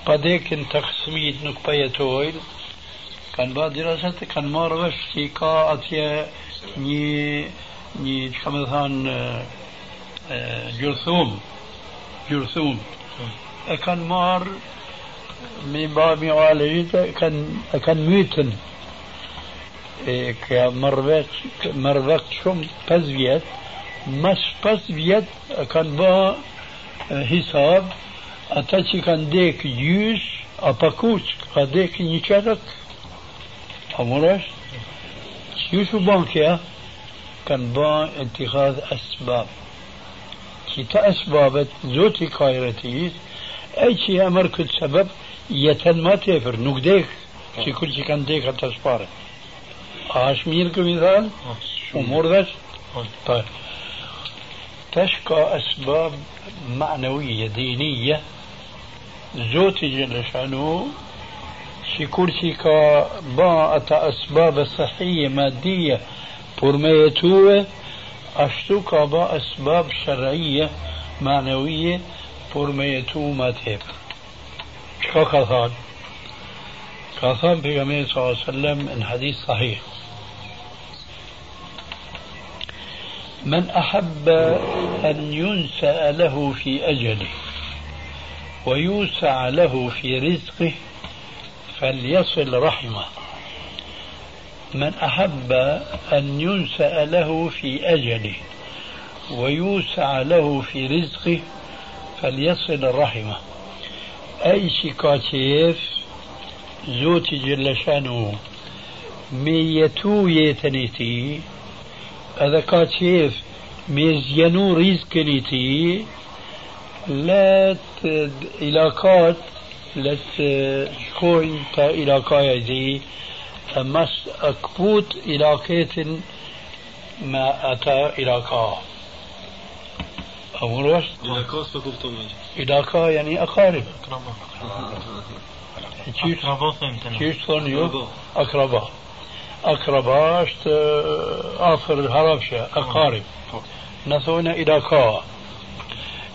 با دراسات كنت مسألة سا قديك تقسميت نك بيتوين كان با دراسات كان مارغش في كا أتيا ني ني كما ثان جرثوم. جرثوم. كان مار من باب معالجة كان كان ميتن. ka mërveç mërveç shumë 5 vjet mas 5 vjet kanë bë hisab ata që kanë dek gjysh apo kuç ka dek një qerët أمرش شو شو بانكيا كان بان اتخاذ أسباب كي أسبابت زوتي كايرتيز أي شيء أمر كل سبب يتن ما تفر نقديك شي كل شي كان ديك حتى سبارة عاش مير كمثال أمور ذاش طيب تشكى أسباب معنوية دينية زوتي جل شأنه شي كرسي كا با أتا أسباب صحية مادية برميتوه أشتو كا با أسباب شرعية معنوية برميتو ما تهب. شكا كثان كثان في صلى الله عليه وسلم من حديث صحيح. من أحب أن ينسأ له في أجله. ويوسع له في رزقه فليصل رحمه. من أحب أن ينسأ له في أجله ويوسع له في رزقه فليصل رحمه. أي شكاتيف زوتي جل شأنه ميتو يتنيتي هذا كاتيف ميزينو رزقنيتي لا علاقات لا تكون علاقة دي مس أكبوت علاقات ما أتى علاقة أمر وش علاقات فكرتم علاقة يعني أقارب۔ أقرباء كيف ثانيو أقرباء أقرباء آخر هربشة أقارب۔ نثونا علاقة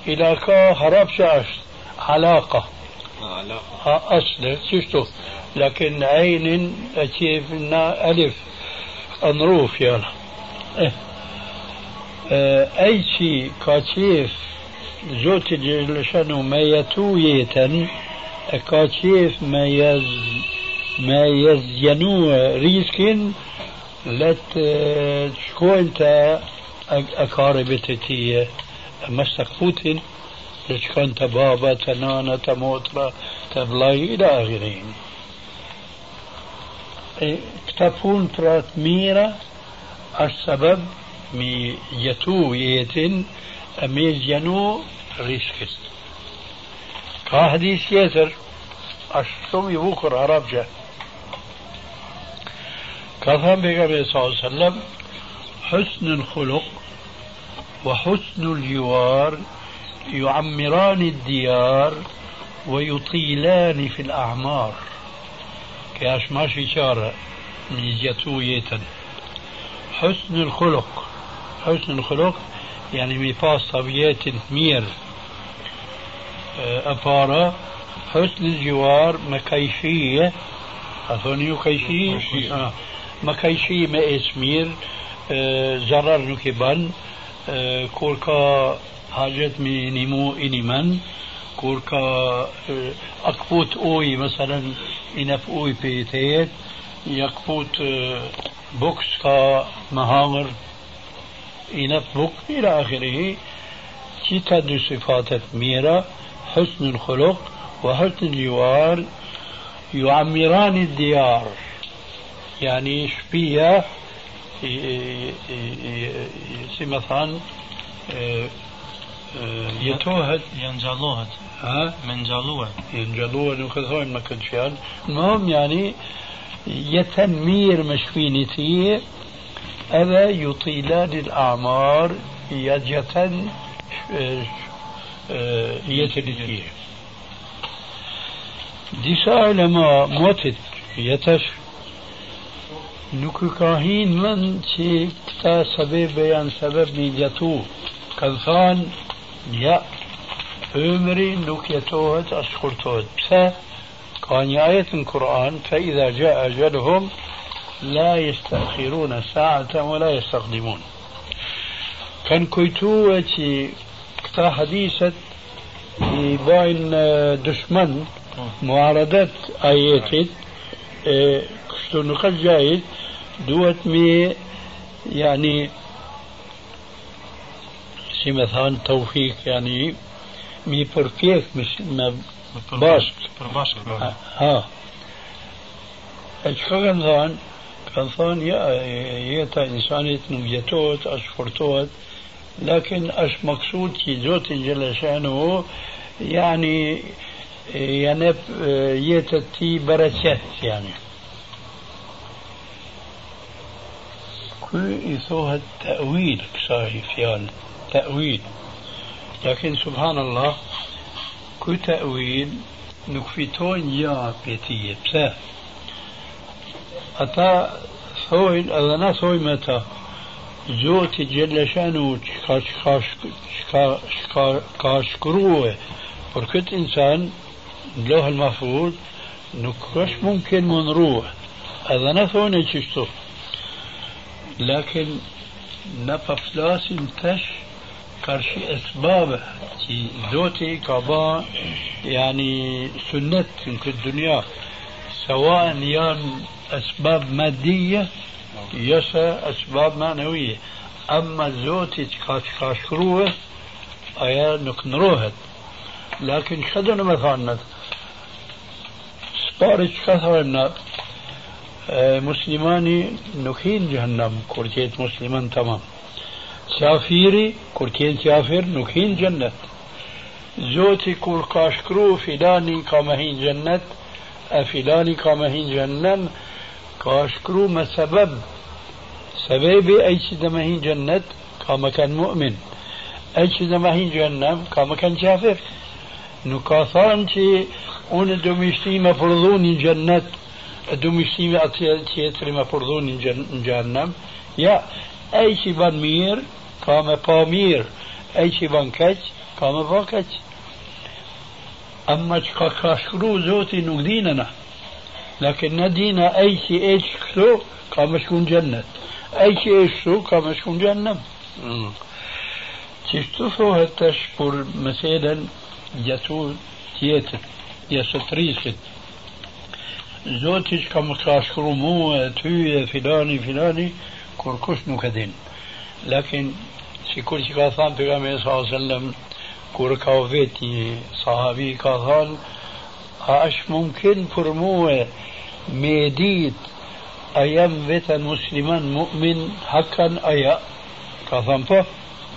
علاقة هربشة اشت علاقة علاقة أصل شفتوا لكن عين كيف ألف أنروف يلا إيه. آه، أي شيء كاتيف زوت جلشانو ما يتويتا كاتيف ما يز ما يزينو ريسكن لت شكو انت أقاربتتي مسك فوتن رجكون تبابا تنانا تموترا تبلاي إلى آخره إيه، اكتفون ترات ميرا السبب مي يتو يتن أميز ينو ريسكست كهديس يتر أشتم يبوكر عربجة كفهم بيقى صلى الله عليه وسلم حسن الخلق وحسن الجوار يعمران الديار ويطيلان في الأعمار. كاش ماشي شارة ميزيتوية حسن الخلق. حسن الخلق يعني ميفاس طبيعة مير. أفارة. حسن الجوار مكيشية. أثوني كيشي آه. مكيشي ما اسمير زرر نكبان آه، كوركا كا حاجت مي نيمو إني من. كل أكبوت أوي مثلا إنف أوي بيتيت يكبوت آه، بوكس كا مهامر إنف بوك إلى آخره كي تدو صفاتك ميرا حسن الخلق وحسن الجوار. يعمران الديار يعني شبيه مثلا يتوهد ينجلوهد ها؟ منجلوه ينجلوه thojnë me këtë fjalë. المهم يعني يتنمير مشفينتي أذا يطيلان الأعمار يجتن يتنتي disa ulema motit jetësh نوك كاهين من شيء كتا سبب بيان سبب ني جاتو كالخان يا عمري نوك يتوهت أشكرتوهت بسا كان آية القرآن فإذا جاء أجلهم لا يستأخرون ساعة ولا يستقدمون. كان كويتو وشي كتا حديثة آه، يباين دشمن آه. معارضة آه، آياتي كشتو نقل جايت دوت مي يعني شي مثلا توفيق يعني مي بورفيك مش ما باش. ها آه، آه. الحقن ظن كان ظن يأتى إنسان يتنبيتوت أشفرتوت لكن أش مقصود كي زوت جل شأنه يعني يعني يتتي برشات يعني. يسوها التأويل كساي فيان تأويل. لكن سبحان الله كل تأويل نكفيتون يا بيتي بسا أتا ثوين أذنا ثوي متى؟ ka, ka, ka, ka, ka shkruhe për këtë insan në lohën mafud nuk është mumkin لكن نفافلاس انتش كرشي اسباب تي زوتي كابا يعني سنة في الدنيا سواء يان اسباب مادية يسا اسباب معنوية اما زوتي تكاش كاشروه ايا نكنروه لكن شدنا مثلا سبارش كثرنا كثرنا مسلماني نكين جهنم كورتيت مسلمان تمام. سافيري كورتين سافر نكين جنة زوتي كور كاشكرو فلاني كامهين جنة فلاني كامهين جهنم كاشكرو ما سبب. سببي أي شيء هي جنة كما كان مؤمن. أي شيء هي جهنم كما كان përdhuni në gjennet, do më shti me atë tjetëri me përdhuni në gjennem, ja, e që i ban mirë, ka me pa mirë, e që i ban keq, ka me pa keq. Amma që ka ka shkru zoti nuk dina na, lakin në dina e që e që këto, ka me shku në gjennet. أي شيء شو كما شكون جهنم تشتفوا زوتش كم كاشكرو مو تي فلاني فلاني كركش نكدين لكن alajhi wasallam kur ka vetë një sahabi ka thënë a është mumkin për mua me ditë أيام بيتا مسلمان مؤمن حقا أيا كثم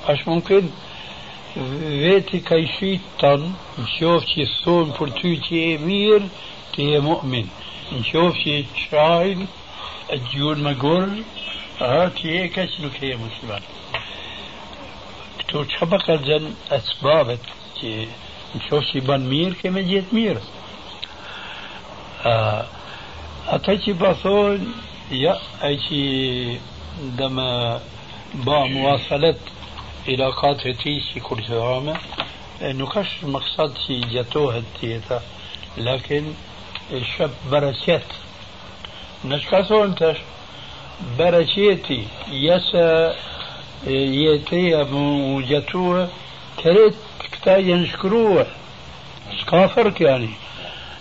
أش ممكن thonë për ty që e mirë, të je mu'min. نشوف شي شايل الجيون مقول هاتي هيك اسلك هي مسلمان. تو تشبك الزن أسبابك نشوف شي بان مير كما جيت مير. آه اتشي باثون يا أي شي دما با مواصلت إلى قاتل تيشي كل سرامه نكش مقصد شي جاتوه تيتا لكن الشاب بركات نشكاسو انتش بركيتي يسا يتي جاتوه كريت كتا ينشكروه. سكافرك يعني.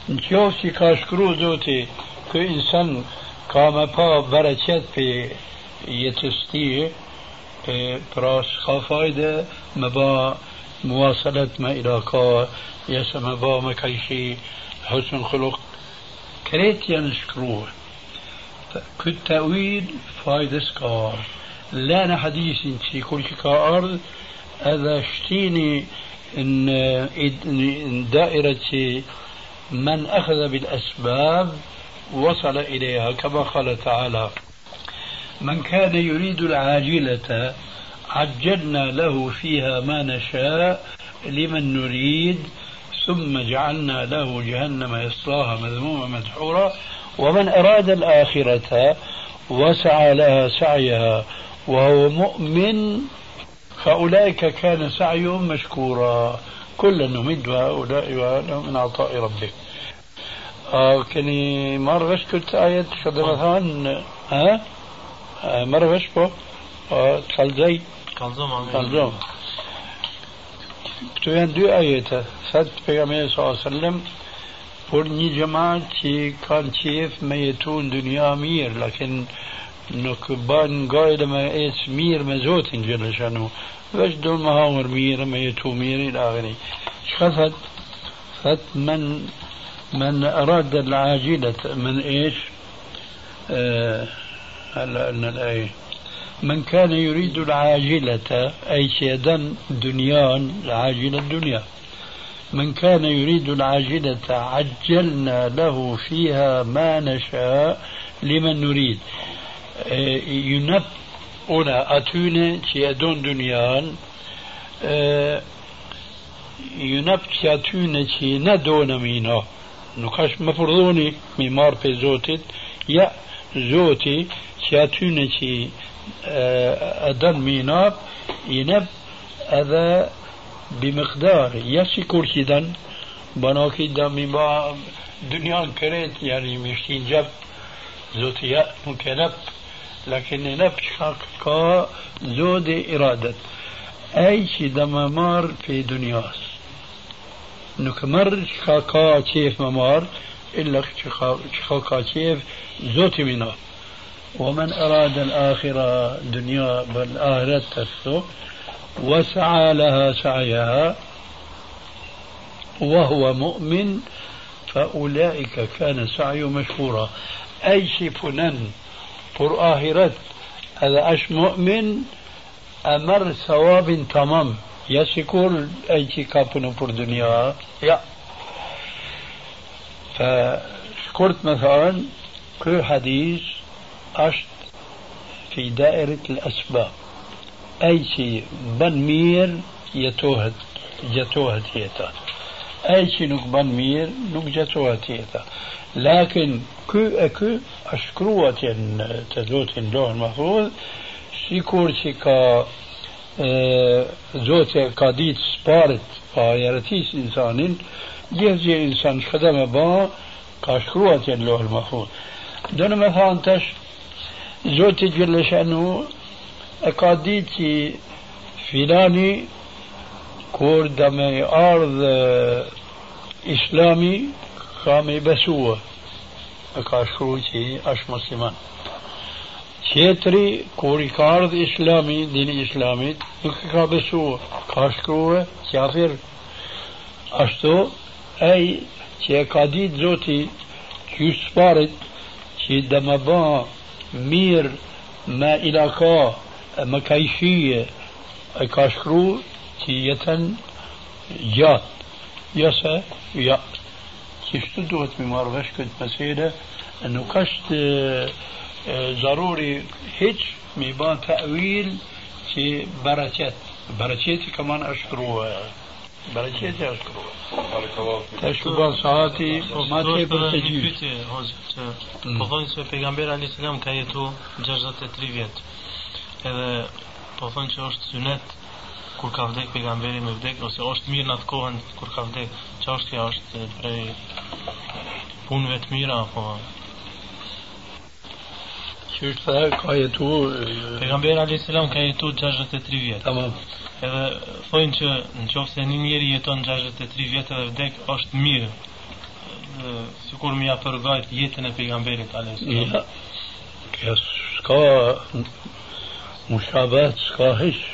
نشوف شي كاشكرو زوتي. كو انسان për jetës ti pra s'ka fajde me ba muwasalet me ilaka jese me ba me kajshi husn khuluk كريت يمشكروه كالتأويل فايد سكار. لا حديث في كل كأرض اذا شتيني إن دائرة من أخذ بالأسباب وصل إليها كما قال تعالى من كان يريد العاجلة عجلنا له فيها ما نشاء لمن نريد ثم جعلنا له جهنم يصلاها مذموما مدحورا. ومن أراد الآخرة وسعى لها سعيها وهو مؤمن فأولئك كان سعيهم مشكورا. كلا نمد هؤلاء وهؤلاء من عطاء ربك. آه كني مرة كنت آية شدرتان ها مرة بو آه تخلزي تخلزوم Këtu janë dy ajete. Thët pejgamberi sallallahu alaihi wasallam për një xhamat që kanë qef me jetu në dunia mirë, lakin nuk ban gajde me ecë mirë me Zotin gjellë shanu. Veç do me hamër mirë, me jetu mirë, ila akhiri. Çka thët? Thët men من أراد العاجلة من إيش آه هلا قلنا الآية من كان يريد العاجلة أي شيئا دنيان العاجلة الدنيا. من كان يريد العاجلة عجلنا له فيها ما نشاء لمن نريد. ينب أنا أتوني شيئا دنيان ينب شيئا شي ندون مينا نكاش مفرضوني ميمار في زوتت يا زوتي شيئا شي أدن ميناب ينب هذا بمقدار يسي كرسيدا بناكي دمي با دنيا كريت يعني مشتين جب زوتيا ممكن لكن نب كا زود إرادة أي شي دمامار في دنياس نكمر شخاكا كيف ممار إلا شخاكا كيف زوتي منا ومن أراد الآخرة دنيا بالآخرة تسو وسعى لها سعيها وهو مؤمن فأولئك كان سعي مشكورا. أي شفنن بر آخرت هذا أش مؤمن أمر ثواب تمام. يسكول أي شي بر دنيا يا فشكرت مثلا كل حديث أشت في دائرة الأسباب. أي شيء بن مير يتوهد جتوهد هيتا أي شيء نك بن مير نك جتوهد هيتا لكن كو أكو أشكروة تزوت اللوح سيكور شي كا زوت jarëtis insanin, gjithë gjë insan shkëda me ba, ka shkruat jenë lohë mahfud. Do në me thanë tash, E e është musliman qetri kur i ka ardhë islami dini islamit nuk e ka besua ka shkru e qafir ashtu ej që e ka ditë zoti qysë parit që dhe më ba مير ما إلى كا مكايشية كاشكرو تية جات. يسا يا. كيشتو دوت ممارغش كنت مسيدة أنه كشت ضروري هيج ميبان تأويل تي براتيت براتيت كمان أشكروه Bereqetja është grua. Tash u bën shahati, po më tepër të gjyq. Po thonë mm. se pejgamberi alayhis Selam ka jetu 63 vjet. Edhe po thonë që është sunet kur ka vdek pejgamberi me vdek ose është mirë në atë kohën kur ka vdek. Çështja është prej punëve të mira apo Qështë ka jetu Pejgamberi Ali selam ka jetu 63 vjet. Tamam. Edhe thonë që në qofë se një njeri jeton 63 vjetë dhe vdek, është mirë. Sikur mi ja përgajt jetën e pejgamberit a.s. Ja, kjo s'ka mushabat, s'ka hish.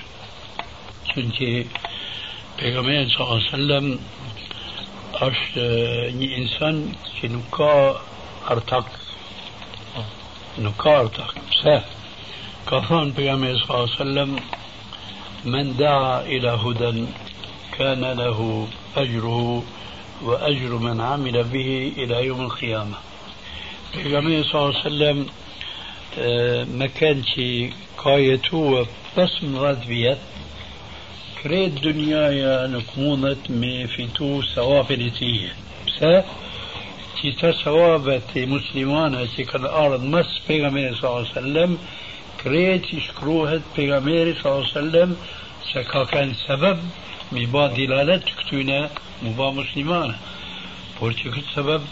Që që pejgamberit s.a.s. është një insan që nuk ka artak. Nuk ka artak. Pse? Ka thonë pejgamberit s.a.s. من دعا إلى هدى كان له أجره وأجر من عمل به إلى يوم القيامة النبي صلى الله عليه وسلم ما كانش كايتو بس من غاد بيت كريت دنيايا نكمونت مي فيتو ثواب نتيجة بس كتا سوابت مسلمانة كي قد أرض مس بيغمير صلى الله عليه وسلم كريت شكروهت بيغمير صلى الله عليه وسلم. سكا كان سبب مبا دلالت كتونة مبا مسلمانة بورتي كت سبب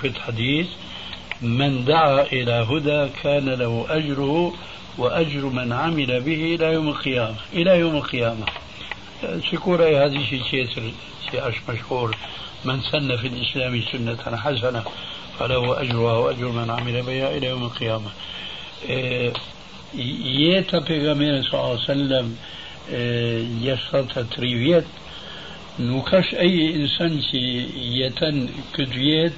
كت حديث من دعا إلى هدى كان له أجره وأجر من عمل به إلى يوم القيامة. إلى يوم القيامة. شكور اي هذه شيء تيسر شيء مشهور من سن في الإسلام سنة حسنة فله أجرها وأجر من عمل بها إلى يوم القيامة. إيه، ييتا بيغامير صلى الله عليه وسلم إيه، يشرط تريويت نوكاش أي إنسان شي يتن كدويت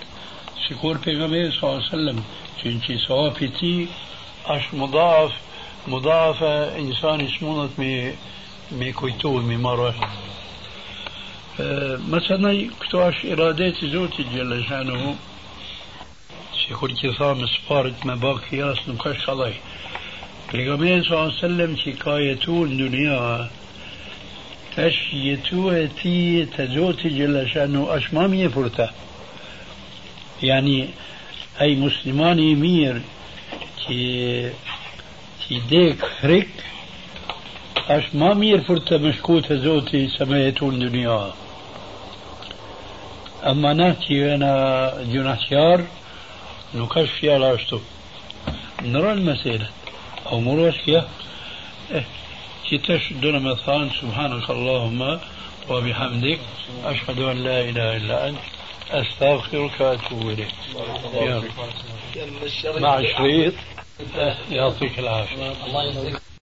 شكور بيغامير صلى الله عليه وسلم. شنشي صوافتي اش مضاف مضافه إنسان اسمونت مي مي كويتو مي مرة مثلا كتواش إرادات زوتي جل شانه sikur që tha me sparit me bak jas nuk është kallaj. Pejgamberi sa sallam që ka jetu në dunia është jetu e ti të zoti gjellëshanu është ma mirë për ta. Yani ai muslimani i mirë që që dek hrik اش ما مير فرت مشكوت زوتي سميتون الدنيا اما ناتي أنا جناسيار نكشف فيها لاشتو نرى المسيرة أو مروشكيا كتش دون مثال سبحانك اللهم وبحمدك اشهد ان لا اله الا انت استغفرك واتوب اليك مع الشريط يعطيك العافيه